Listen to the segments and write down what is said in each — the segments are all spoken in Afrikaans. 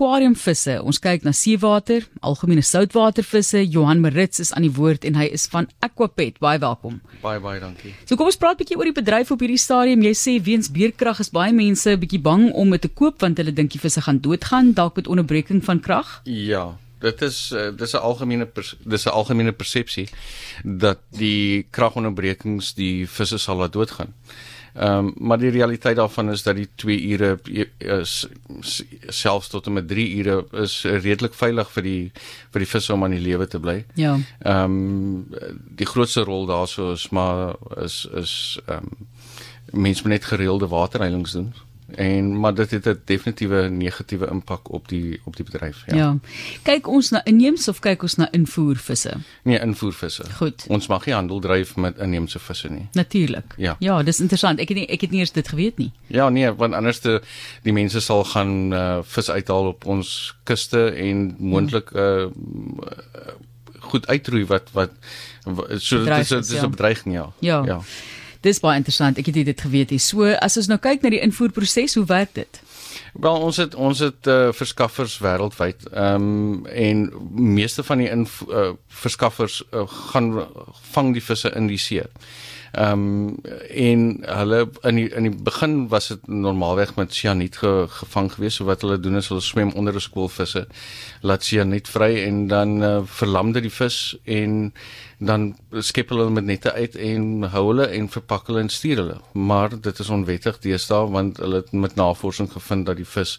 aquariumvisse. Ons kyk na seewater, algemene soutwatervisse. Johan Marits is aan die woord en hy is van Aquapet. Baie welkom. Baie baie dankie. So kom ons praat 'n bietjie oor die bedryf op hierdie stadium. Jy sê weens beerkrag is baie mense 'n bietjie bang om dit te koop want hulle dink die visse gaan doodgaan dalk met onderbreking van krag. Ja, dit is uh, dis 'n algemene dis 'n algemene persepsie dat die kragonderbrekings die visse sal laat doodgaan. Ehm um, maar die realiteit daarvan is dat die 2 ure is selfs tot en met 3 ure is redelik veilig vir die vir die visse om aan die lewe te bly. Ja. Ehm um, die grootste rol daarso is maar is is ehm um, mense moet net gereelde waterheilings doen en maar dit het 'n definitiewe negatiewe impak op die op die bedryf ja. Ja. Kyk ons na inheemse of kyk ons na invoervisse? Nee, invoervisse. Goed. Ons mag nie handel dryf met inheemse visse nie. Natuurlik. Ja. Ja, dis interessant. Ek het nie ek het nie eers dit geweet nie. Ja, nee, want anders te die mense sal gaan uh, vis uithaal op ons kuste en moontlik uh, goed uitroei wat wat, wat so dit is dit is 'n ja. bedreiging ja. Ja. ja. Dis baie interessant. Ek het dit geweet hier. So as ons nou kyk na die invoerproses, hoe werk dit? Wel ons het ons het uh, verskaffers wêreldwyd. Ehm um, en meeste van die in uh, verskaffers uh, gaan vang die visse in die see. Ehm um, en hulle in die in die begin was dit normaalweg met sianiet ge, gevang geweest. So wat hulle doen is hulle swem onder 'n skoolvisse, laat sianiet vry en dan uh, verlam dit die vis en dan skep hulle met nette uit en hou hulle en verpak hulle en stuur hulle. Maar dit is onwettig deesdae want hulle het met navorsing gevind dat die vis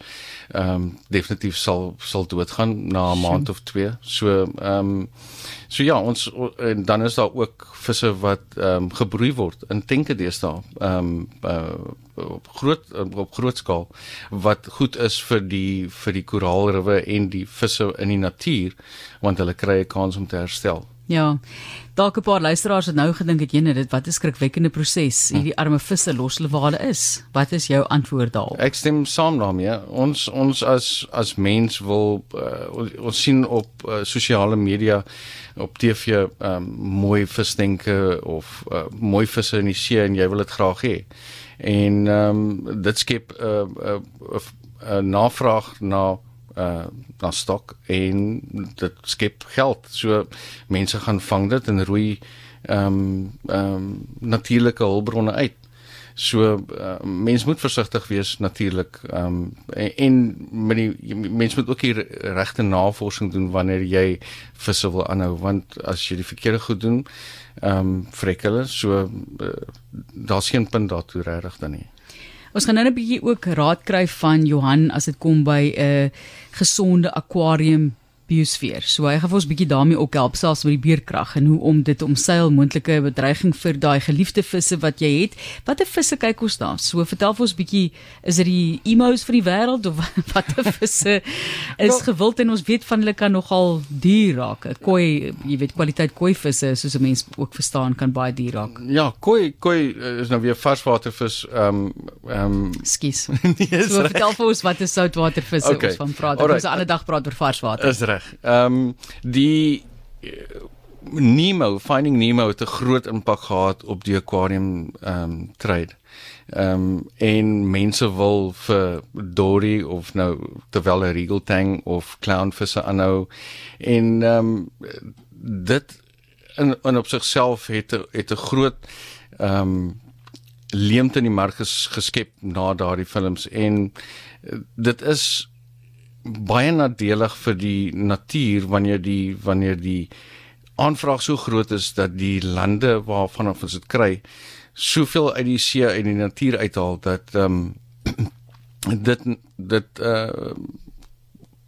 ehm um, definitief sal sal doodgaan na 'n maand of 2. So ehm um, so ja, ons en dan is daar ook visse wat ehm um, gebroei word in tenke deesdae. Ehm um, uh, op groot op groot skaal wat goed is vir die vir die koraalriwe en die visse in die natuur want hulle kry 'n kans om te herstel. Ja. Dalk 'n paar luisteraars het nou gedink het jene dit wat 'n skrikwekkende proses hierdie arme visse los hulle waar hulle is. Wat is jou antwoord daarop? Ek stem saam daarmee. Ja. Ons ons as as mens wil uh, ons, sien op uh, sosiale media op TV um, ehm, mooi visdenke of uh, mooi visse in die see en jy wil dit graag hê. En ehm um, dit skep 'n uh, uh, uh, uh, navraag na uh na stok en dit skep geld. So mense gaan vang dit en roei ehm um, ehm um, natuurlike hulpbronne uit. So uh, mense moet versigtig wees natuurlik. Ehm um, en, en met die mense moet ook hier regte navorsing doen wanneer jy visse wil aanhou want as jy die verkeerde goed doen, ehm um, vrek hulle. So uh, daar's geen punt daartoe regtig dan nie. Ons gaan nou 'n bietjie ook raad kry van Johan as dit kom by 'n uh, gesonde aquarium biosfeer. So hy gaan vir ons bietjie daarmee ook help selfs met die beerkrag en hoe om dit omseil moontlike bedreiging vir daai geliefde visse wat jy het. Watter visse kyk ons daar? So vertel vir ons bietjie is dit die emos van die wêreld of watter visse is gewild en ons weet van hulle kan nogal duur raak. Koi, jy weet kwaliteit koi visse soos 'n mens ook verstaan kan baie duur raak. Ja, koi koi is nou weer varswatervis ehm um, ehm um, skus. nee, so vertel vir ons wat is soutwatervisse okay. ons van praat. Ons right. 'n ander dag praat oor varswater. Is reg reg. Ehm um, die Nemo, Finding Nemo het 'n groot impak gehad op die aquarium ehm um, trade. Ehm um, en mense wil vir Dory of nou terwyl 'n regal tang of clownvisse aanhou en ehm um, dit in, in op sigself het het 'n groot ehm um, leemte in die mark ges, geskep na daardie films en dit is baie nadelig vir die natuur wanneer die wanneer die aanvraag so groot is dat die lande waarvan ons dit kry soveel uit die see uit die natuur uithaal dat ehm um, dit dit uh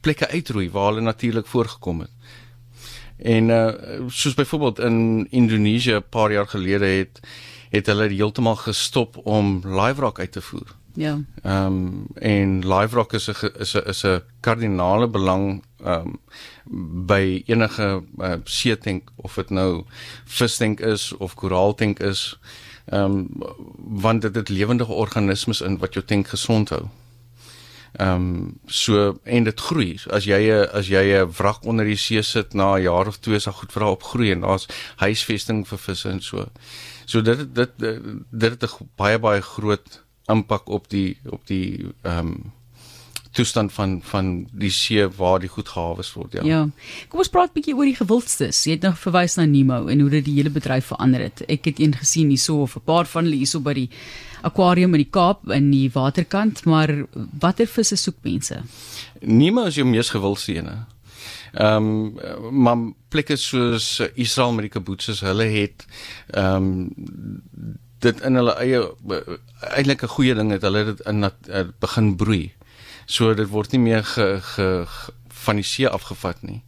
plekke uitroei waar hulle natuurlik voorgekom het. En uh soos byvoorbeeld in Indonesië 'n paar jaar gelede het het hulle heeltemal gestop om live rock uit te voer. Ja. Ehm um, en live rock is 'n is 'n is 'n kardinale belang ehm um, by enige uh, seetank of dit nou vistank is of koraaltank is. Ehm um, want dit het lewende organismes in wat jou tank gesond hou. Ehm um, so en dit groei. As jy as jy 'n wrak onder die see sit na 'n jaar of twee, sal goed vir haar opgroei en daar's huisvesting vir visse en so. So dit dit dit, dit het 'n baie baie groot impak op die op die ehm um, toestand van van die see waar die goed gehawe word, ja. Ja. Kom ons praat 'n bietjie oor die gewildstes. Jy het nog verwys na Nemo en hoe dit die hele bedryf verander het. Ek het een gesien hierso of 'n paar van hulle hierso by die aquarium in die Kaap in die waterkant, maar watter visse soek mense? Nemo is jou mees gewildste ene. Ehm um, maar plekke soos Israel met die kibbutz, hulle het ehm um, dit in hulle eie eintlik 'n goeie ding het hulle dit in dat uh, begin broei. So dit word nie meer ge, ge, ge van die see afgevat nie.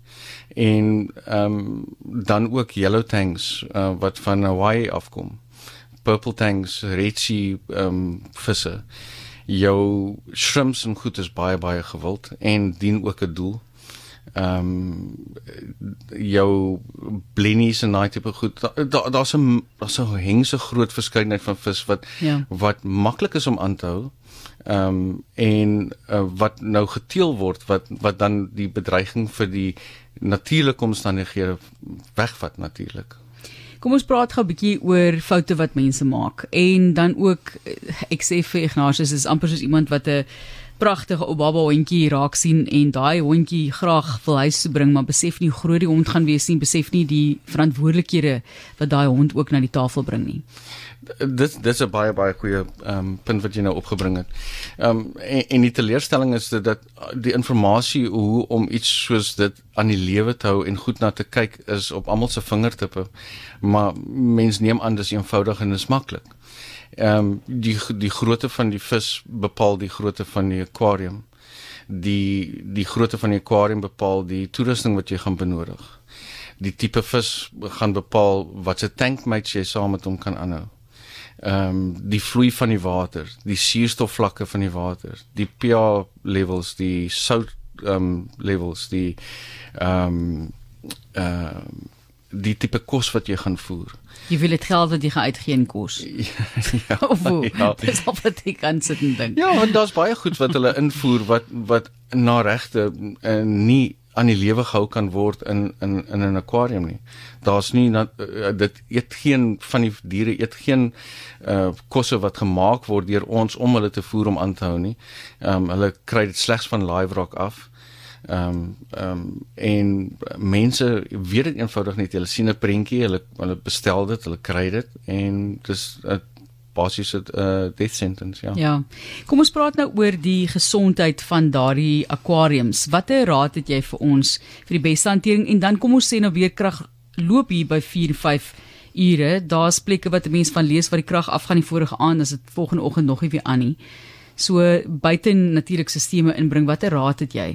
En ehm um, dan ook yellow tanks uh, wat van Hawaii afkom. Purple tanks, red sea ehm um, visse. Jou shrimps en goed is baie baie gewild en dien ook 'n doel ehm um, jou blennies en daai tipe goed daar daar's 'n daar's 'n hengse groot verskeidenheid van vis wat ja. wat maklik is om aan te hou. Ehm um, en uh, wat nou geteel word wat wat dan die bedreiging vir die natuurlike omstandighede wegvat natuurlik. Kom ons praat gou 'n bietjie oor foute wat mense maak en dan ook ek sê vir Ignatius is amper soos iemand wat 'n pragtige Obaba hondjie raak sien en daai hondjie graag wil huis toe bring maar besef nie hoe groot die hond gaan wees nie besef nie die verantwoordelikhede wat daai hond ook na die tafel bring nie dit dis 'n baie baie goeie ehm um, punt wat jy nou opgebring het. Ehm um, en, en die teleurstelling is dit dat die inligting hoe om iets soos dit aan die lewe te hou en goed na te kyk is op almal se vingertippe. Maar mens neem aan dis eenvoudig en dis maklik ehm um, die die grootte van die vis bepaal die grootte van die akwarium. Die die grootte van die akwarium bepaal die toerusting wat jy gaan benodig. Die tipe vis gaan bepaal wat se tankmates jy saam met hom kan aanhou. Ehm um, die vloei van die water, die suurstofvlakke van die water, die pH levels, die sout ehm um, levels, die ehm um, ehm uh, die tipe kos wat jy gaan voer. Jy wil dit geld wat jy gaan uitgee in kos. ja. Of hoe? Ja. Dis op wat ek kan sit en dink. Ja, want daar's baie goed wat hulle invoer wat wat na regte uh, nie aan die lewe gehou kan word in in in 'n akwarium nie. Daar's nie na, uh, dit eet geen van die diere eet geen uh kosse wat gemaak word deur ons om hulle te voer om aan te hou nie. Ehm um, hulle kry dit slegs van live rock af. Ehm um, ehm um, en mense weet dit eenvoudig nie. Hulle sien 'n prentjie, hulle hulle bestel dit, hulle kry dit en dis 'n basiese uh, death sentence, ja. Ja. Kom ons praat nou oor die gesondheid van daardie aquariums. Watter raad het jy vir ons vir die beste hantering en dan kom ons sê nou weer krag loop hier by 4 5 ure. Daar's plekke wat 'n mens van lees wat die krag afgaan die vorige aand, as dit volgende oggend nog nie weer aan nie so buite natuurlike sisteme inbring watter raad het jy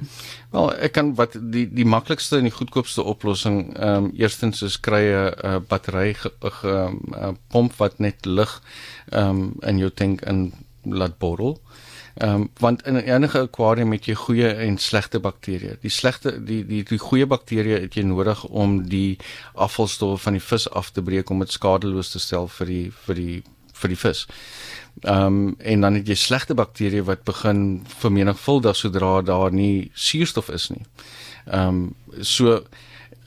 wel ek kan wat die die maklikste en die goedkoopste oplossing ehm um, eerstens is kry 'n battery ehm, 'n pomp wat net lug ehm um, in jou tank in laat borrel Ehm um, want in enige akwarium het jy goeie en slegte bakterieë. Die slegte die die die goeie bakterieë het jy nodig om die afvalstowwe van die vis af te breek om dit skadeloos te stel vir die vir die vir die vis. Ehm um, en dan het jy slegte bakterieë wat begin vermenigvuldig sodra daar nie suurstof is nie. Ehm um, so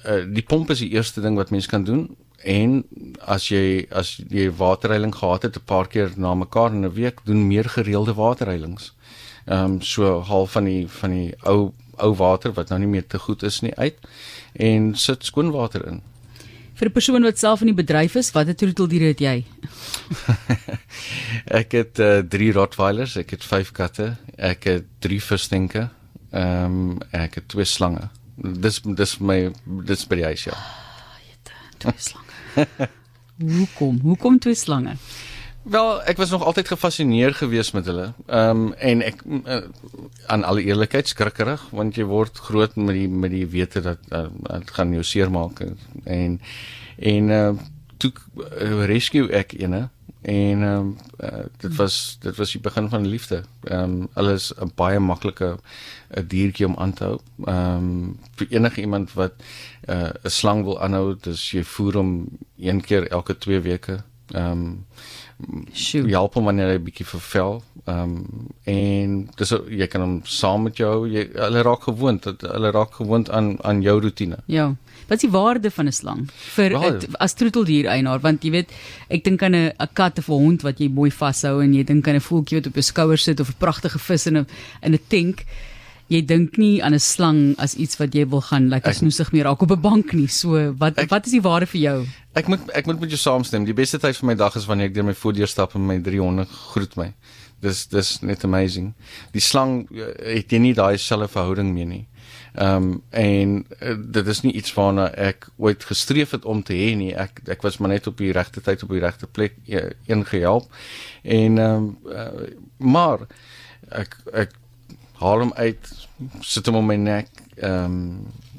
uh, die pomp is die eerste ding wat mens kan doen en as jy as jy waterreiling gehad het 'n paar keer na mekaar in 'n week doen meer gereelde waterreilings. Ehm um, so half van die van die ou ou water wat nou nie meer te goed is nie uit en sit skoon water in vir 'n persoon wat self in die bedryf is, watter troeteldiere het jy? ek het 3 uh, eh, Rottweilers, ek het 5 katte, ek het 3 visstinke, ehm um, ek het 2 slange. Dis dis my dis by die huis ja. Ah, het 2 slange. Hoekom? Hoekom twee slange? Wel, ek was nog altyd gefassineer gewees met hulle. Ehm um, en ek uh, aan alle eerlikheid skrikkerig want jy word groot met die met die wete dat uh, dit gaan jou seermaak en en uh, toe uh, rescue ek ene en ehm um, uh, dit was dit was die begin van liefde. Ehm um, hulle is 'n baie maklike 'n diertjie om aan te hou. Ehm um, vir enige iemand wat 'n uh, slang wil aanhou, dis jy voer hom een keer elke 2 weke. Ehm um, Jy help hom wanneer hy bietjie vervel. Ehm um, en dis jy kan hom saam met jou, jy hulle raak gewoond, hulle raak gewoond aan aan jou rotine. Ja. Wat is die waarde van 'n slang vir het, as troeteldier eienaar want jy weet ek dink aan 'n 'n kat of 'n hond wat jy mooi vashou en jy dink aan 'n voeltjie wat op jou skouer sit of 'n pragtige vis in 'n in 'n tank. Jy dink nie aan 'n slang as iets wat jy wil gaan lekker like, snoesig mee raak op 'n bank nie. So wat ek, wat is die waarde vir jou? Ek moet ek moet met jou saamstem. Die beste tyd van my dag is wanneer ek deur my voordeur stap en my 300 groet my. Dis dis net amazing. Die slang eh, het jy nie daai selfe verhouding mee nie. Ehm um, en uh, dit is nie iets waarna ek ooit gestreef het om te hê nie. Ek ek was maar net op die regte tyd op die regte plek uh, ingehelp. En ehm um, uh, maar ek ek haal hom uit, sit hom om my nek, ehm um,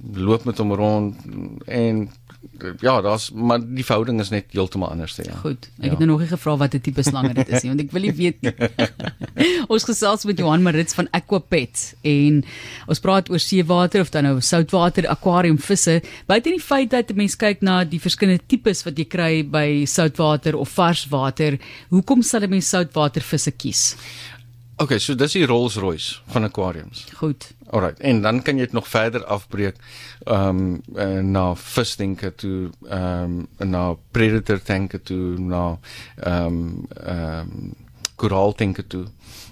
loop met hom rond en ja, daar's maar die verhouding is net heeltemal anders te ja. Goed. Ek ja. het nou nog nie gevra wat 'n tipe slange dit is nie, want ek wil nie weet nie. ons gesels met Johan Marits van Aquapet en ons praat oor seewater of dan nou soutwater aquarium visse. Buite die feit dat 'n mens kyk na die verskillende tipes wat jy kry by soutwater of varswater, hoekom sal 'n mens soutwater visse kies? Okay, so dis die Rolls-Royce van aquariums. Goed. Alright, en dan kan jy dit nog verder afbreek ehm um, na visdenke toe ehm um, na predator tanke toe na ehm um, ehm um, koraaldenke toe.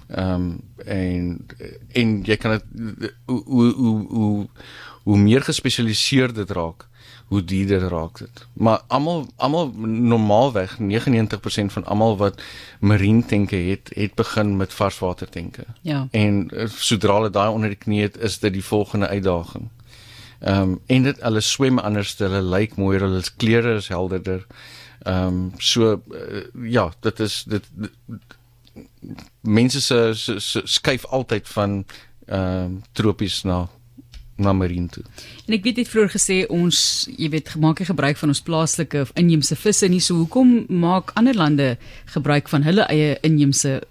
Ehm um, en en jy kan dit hoe hoe hoe hoe meer gespesialiseerd dit raak, hoe duurder raak dit. Maar almal almal normaalweg 99% van almal wat marine tanke het, het begin met varswater tanke. Ja. En uh, sodra hulle daai onder die knie het, is dit die volgende uitdaging. Ehm um, en dit hulle swem anders, hulle lyk mooier, hulle kleure is helderder. Ehm um, so uh, ja, dit is dit, dit mense se, se, se skuif altyd van ehm um, tropies na na marine toe. En ek weet jy het vroeër gesê ons, jy weet, gemaak jy gebruik van ons plaaslike of inheemse visse nie. So hoekom maak ander lande gebruik van hulle eie inheemse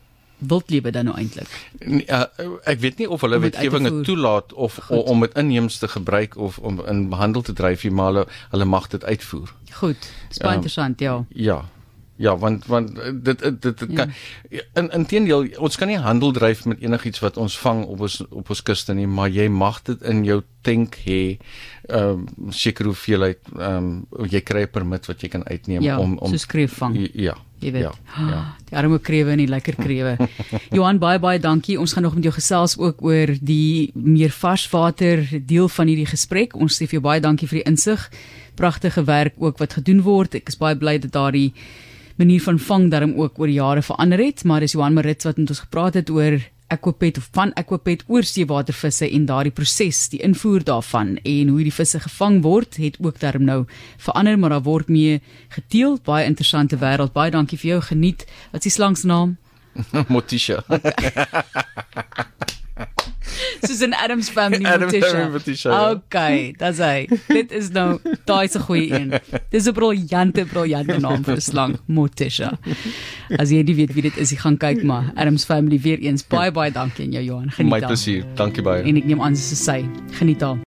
wildlewe dan nou eintlik? Uh, ek weet nie of hulle wetgewing dit toelaat of Goed. om dit inheems te gebruik of om in handel te dryf nie, maar hulle hulle mag dit uitvoer. Goed. Dis baie um, interessant, ja. Ja. Ja, want want dit dit, dit, dit ja. kan in inteendeel ons kan nie handel dryf met enigiets wat ons vang op ons op ons kuste nie, maar jy mag dit in jou tank hê. Ehm um, seker hoeveelheid ehm um, jy kry 'n permit wat jy kan uitneem ja, om om so skreef vang. Ja. Jy weet. Ja. ja. Die arme krewe en die lekker krewe. Johan baie baie dankie. Ons gaan nog met jou gesels ook oor die meer varswater deel van hierdie gesprek. Ons sê vir jou baie dankie vir die insig. Pragtige werk ook wat gedoen word. Ek is baie bly dat daardie manier van vang darm ook oor jare verander het, maar dis Johan Marits wat met ons gepraat het oor Aquapet of van Aquapet oor seewatervisse en daardie proses, die invoer daarvan en hoe die visse gevang word, het ook darm nou verander, maar daar word mee geteel, baie interessante wêreld. Baie dankie vir jou geniet. Wat is die slang se naam? Motisha. Soos 'n Adams family. Motisha. Ja. Okay, dis hy. Dit is nou daai se goeie een. Dis 'n briljante briljante naam vir 'n slang, Motisha. As jy nie weet wie dit is, jy gaan kyk maar. Adams family weer eens baie baie dankie aan jou Johan. Geniet My plesier. Dankie baie. En ek neem aan dis sy. Geniet haar.